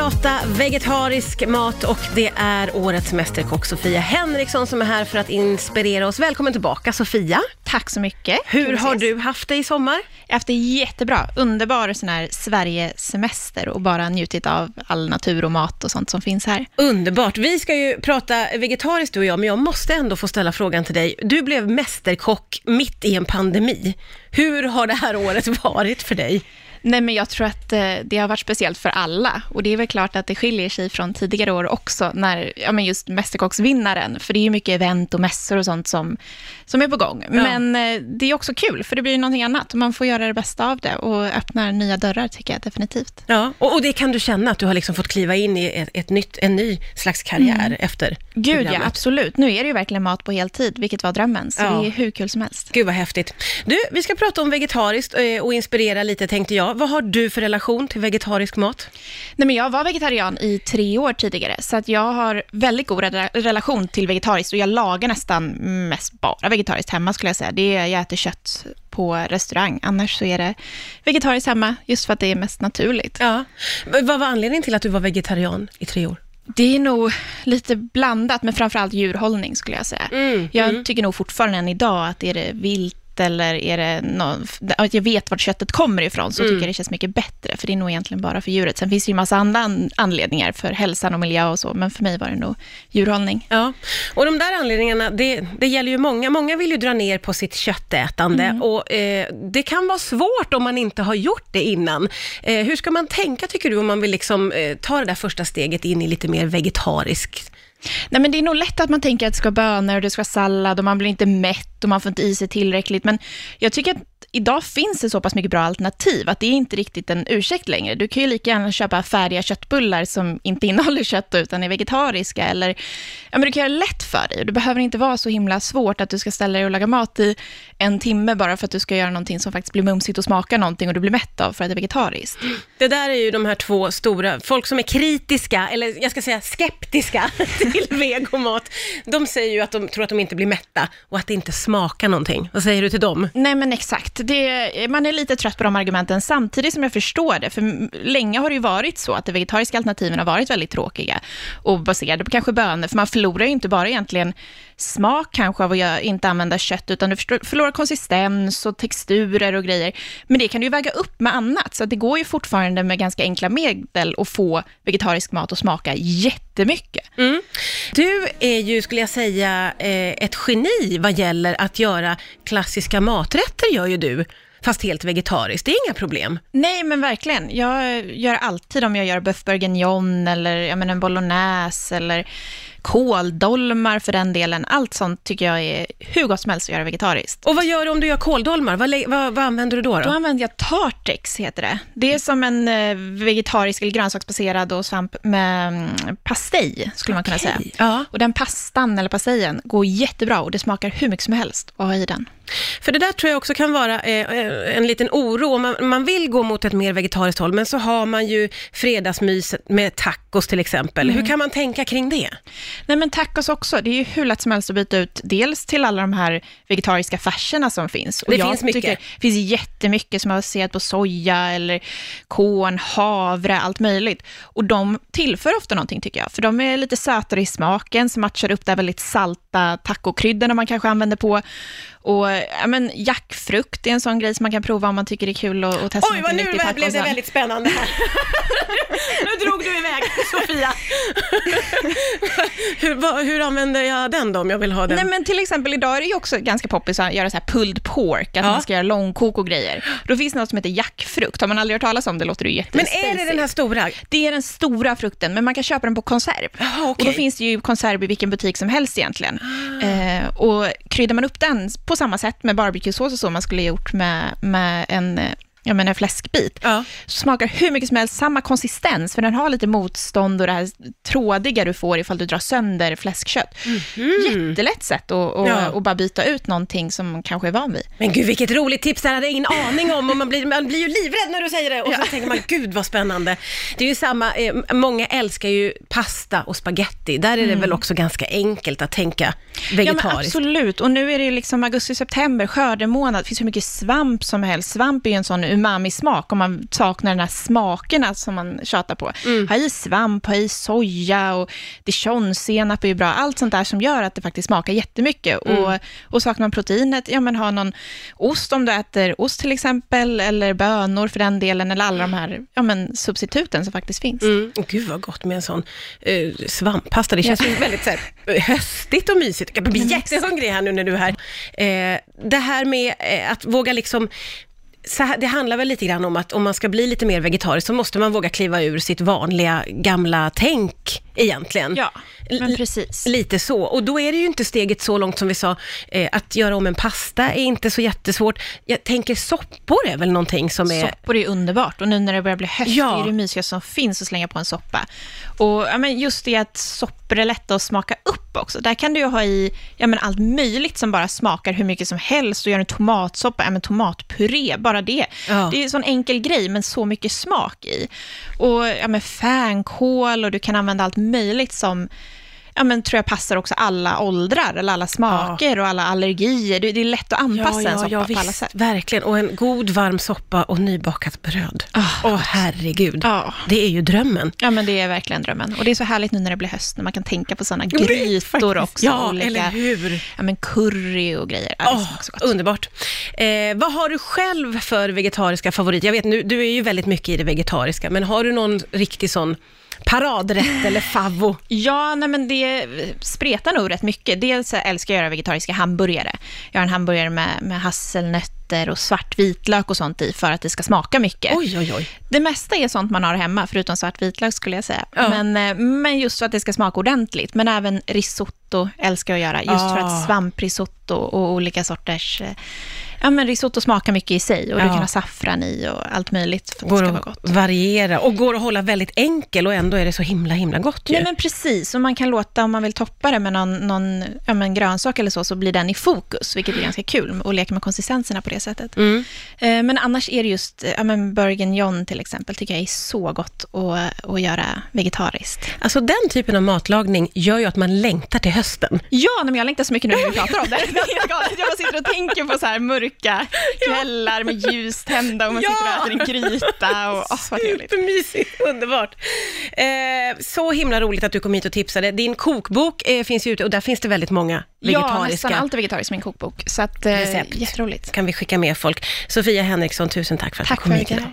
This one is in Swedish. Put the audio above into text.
prata vegetarisk mat och det är årets mästerkock Sofia Henriksson som är här för att inspirera oss. Välkommen tillbaka Sofia. Tack så mycket. Hur har ses. du haft det i sommar? Jag har haft det jättebra. Underbar sån här Sverige-semester och bara njutit av all natur och mat och sånt som finns här. Underbart. Vi ska ju prata vegetariskt du och jag, men jag måste ändå få ställa frågan till dig. Du blev mästerkock mitt i en pandemi. Hur har det här året varit för dig? Nej, men jag tror att eh, det har varit speciellt för alla. Och det är väl klart att det skiljer sig från tidigare år också, när, ja men just Mästerkocksvinnaren. För det är ju mycket event och mässor och sånt som, som är på gång. Men eh, det är också kul, för det blir ju någonting annat. Man får göra det bästa av det och öppnar nya dörrar, tycker jag definitivt. Ja, och, och det kan du känna att du har liksom fått kliva in i ett, ett nytt, en ny slags karriär efter Gud ja, absolut. Nu är det ju verkligen mat på heltid, vilket var drömmen. Så Ja. det är hur kul som helst. Gud vad häftigt. Du, vi ska prata om vegetariskt eh, och inspirera lite tänkte jag. Vad har du för relation till vegetarisk mat? Nej, men jag var vegetarian i tre år tidigare, så att jag har väldigt god re- relation till vegetariskt och jag lagar nästan mest bara vegetariskt hemma skulle jag säga. Det är, jag äter kött på restaurang, annars så är det vegetariskt hemma, just för att det är mest naturligt. Ja. Vad var anledningen till att du var vegetarian i tre år? Det är nog lite blandat, men framförallt djurhållning skulle jag säga. Mm, Jag tycker nog fortfarande än idag att är det vilt eller är det någon, att jag vet vart köttet kommer ifrån, så Mm. tycker jag det känns mycket bättre, för det är nog egentligen bara för djuret. Sen finns det ju massa andra an- anledningar för hälsan och miljö och så, men för mig var det nog djurhållning. Ja, och de där anledningarna, det, det gäller ju många. Många vill ju dra ner på sitt köttätande och eh, det kan vara svårt om man inte har gjort det innan. Eh, hur ska man tänka tycker du om man vill liksom, eh, ta det där första steget in i lite mer vegetariskt? Nej, men det är nog lätt att man tänker att det ska vara bönor och det ska vara sallad och man blir inte mätt och man får inte i sig tillräckligt. Men jag tycker att idag finns det så pass mycket bra alternativ att det är inte riktigt en ursäkt längre. Du kan ju lika gärna köpa färdiga köttbullar som inte innehåller kött utan är vegetariska. Eller, ja, men du kan göra det lätt för dig det behöver inte vara så himla svårt att du ska ställa dig och laga mat i en timme bara för att du ska göra någonting som faktiskt blir mumsigt och smakar någonting och du blir mätt av för att det är vegetariskt. Det där är ju de här två stora, folk som är kritiska, eller jag ska säga skeptiska till vegomat. De säger ju att de tror att de inte blir mätta och att det inte smakar någonting. Vad säger du till dem? Nej, men exakt. Det, man är lite trött på de argumenten, samtidigt som jag förstår det. För länge har det ju varit så att de vegetariska alternativen har varit väldigt tråkiga och baserade på kanske bönor, för man förlorar ju inte bara egentligen smak kanske av att inte använda kött, utan du förlorar konsistens och texturer och grejer. Men det kan du ju väga upp med annat, så det går ju fortfarande med ganska enkla medel att få vegetarisk mat att smaka jättemycket. Du är ju, skulle jag säga, eh, ett geni vad gäller att göra klassiska maträtter, gör ju du. Fast helt vegetariskt, det är inga problem. Nej, men verkligen. Jag gör alltid om jag gör bœuf bourguignon eller jag menar, en bolognese eller kåldolmar för den delen. Allt sånt tycker jag är hur gott som helst att göra vegetariskt. Och vad gör du om du gör kåldolmar? Vad, vad, vad använder du då? Då då? använder jag Tartex, heter det. Det är som en eh, vegetarisk eller grönsaksbaserad och svamp med mm, pastej, skulle man kunna Okej, säga. ja. Och den pastan eller pastejen går jättebra och det smakar hur mycket som helst att ha i den. För det där tror jag också kan vara eh, eh, en liten oro. Man, man vill gå mot ett mer vegetariskt håll, men så har man ju fredagsmys med tacos till exempel. Hur kan man tänka kring det? Nej, men tacos också. Det är ju hur lätt som helst att byta ut, dels till alla de här vegetariska färserna som finns. Och Det finns mycket. Tycker, det finns jättemycket som är baserat på soja eller korn, havre, allt möjligt. Och de tillför ofta någonting tycker jag, för de är lite sötare i smaken, som matchar upp det här väldigt salta tacokryddorna man kanske använder på. Och ja, men, jackfrukt är en sån grej som man kan prova om man tycker det är kul att, att testa Oj, vad nu blev det väldigt spännande här. nu drog du iväg, Sofia. hur, hur använder jag den då, om jag vill ha den? Nej, men till exempel idag är det ju också ganska poppis att göra så här pulled pork, att Ja. man ska göra långkok och grejer. Då finns det något som heter jackfrukt. Har man aldrig hört talas om det låter det ju Men är det den här stora? Det är den stora frukten, men man kan köpa den på konserv. Jaha, Och okej. då finns det ju konserv i vilken butik som helst egentligen. Eh, och kryddar man upp den på samma sätt med barbecuesås och så, man skulle ha gjort med, med en, eh, jag menar, fläskbit, Ja. så smakar hur mycket som helst samma konsistens, för den har lite motstånd och det här trådiga du får ifall du drar sönder fläskkött. Jättelätt sätt att, att, Ja. att bara byta ut någonting som man kanske är van vid. Men gud vilket roligt tips, det hade jag ingen aning om och man blir, man blir ju livrädd när du säger det och så tänker man gud vad spännande. Det är ju samma, eh, många älskar ju pasta och spaghetti, där är det väl också ganska enkelt att tänka Ja, men vegetariskt. absolut. Och nu är det ju liksom augusti-september, skördemånad. Det finns hur mycket svamp som helst. Svamp är ju en sån umami-smak, om man saknar den här smakerna som man tjatar på. Mm. Ha i svamp, ha i soja och dijonsenap är ju bra. Allt sånt där som gör att det faktiskt smakar jättemycket. Mm. Och, och saknar man proteinet, ja men ha någon ost om du äter ost till exempel, eller bönor för den delen, eller alla de här ja, men, substituten som faktiskt finns. Mm. Gud vad gott med en sån uh, svamppasta. Det känns ju väldigt så här, eh, höstigt och mysigt. Jag blir jättehungrig här nu när du är här. Eh, det här med eh, att våga liksom här, det handlar väl lite grann om att om man ska bli lite mer vegetarisk så måste man våga kliva ur sitt vanliga gamla tänk egentligen. Ja, men L- precis. Lite så. Och då är det ju inte steget så långt som vi sa, eh, att göra om en pasta är inte så jättesvårt. Jag tänker soppor är väl någonting som är... Soppor är underbart och nu när det börjar bli höst Ja. är det mysiga som finns att slänga på en soppa. Och ja, men just det att soppor är lätta att smaka upp också. Där kan du ju ha i ja, men allt möjligt som bara smakar hur mycket som helst och göra en tomatsoppa, ja, men tomatpuré, bara det. Ja. Det är en sån enkel grej men så mycket smak i. Och ja, men fänkål och du kan använda allt möjligt som Ja, men tror jag passar också alla åldrar, eller alla smaker och alla allergier. Det det är lätt att anpassa en soppa på alla visst, sätt. Verkligen, och en god varm soppa och nybakat bröd. Åh Ah, herregud, Ja. det är ju drömmen. Ja, men det är verkligen drömmen. Och det är så härligt nu när det blir höst, när man kan tänka på sådana grytor också. Ja, olika, eller hur? Ja, men curry och grejer. Ja, underbart. Eh, vad har du själv för vegetariska favoriter? Jag vet, nu, du är ju väldigt mycket i det vegetariska, men har du någon riktig sån paradrätt eller favvo? Ja, nej, men det spretar nog rätt mycket. Dels älskar jag att göra vegetariska hamburgare. Jag har en hamburgare med, med hasselnötter och svart vitlök och sånt i för att det ska smaka mycket. Oj, oj, oj. Det mesta är sånt man har hemma, förutom svart vitlök skulle jag säga. Ja. Men, eh, men just för att det ska smaka ordentligt. Men även risotto älskar jag att göra, just för Ah. att svamprisotto och olika sorters... Ja, men risotto smakar mycket i sig och du Ja. kan ha saffran i och allt möjligt för att det Går ska vara gott. variera och går att hålla väldigt enkel och ändå är det så himla, himla gott ju. Nej, men precis. Och man kan låta, om man vill toppa det med någon, någon ja, men grönsak eller så, så blir den i fokus, vilket är ganska kul, och leka med konsistenserna på det sättet. Mm. Eh, Men annars är det just, ja men bourguignon till exempel, tycker jag är så gott att, att göra vegetariskt. Alltså den typen av matlagning gör ju att man längtar till hösten. Ja, men jag längtar så mycket nu när vi pratar om det. Det. Jag sitter och tänker på så här mörka kvällar med ljus tända och man Ja. sitter och äter en gryta. Och, vad trevligt. Supermysigt, underbart. Eh, så himla roligt att du kom hit och tipsade. Din kokbok eh, finns ju ute och där finns det väldigt många Ja, vegetariska. nästan allt är vegetariskt i min kokbok. Så att, eh, Recept. jätteroligt. kan vi skicka med folk. Sofia Henriksson, tusen tack för att Tack du kom hit idag.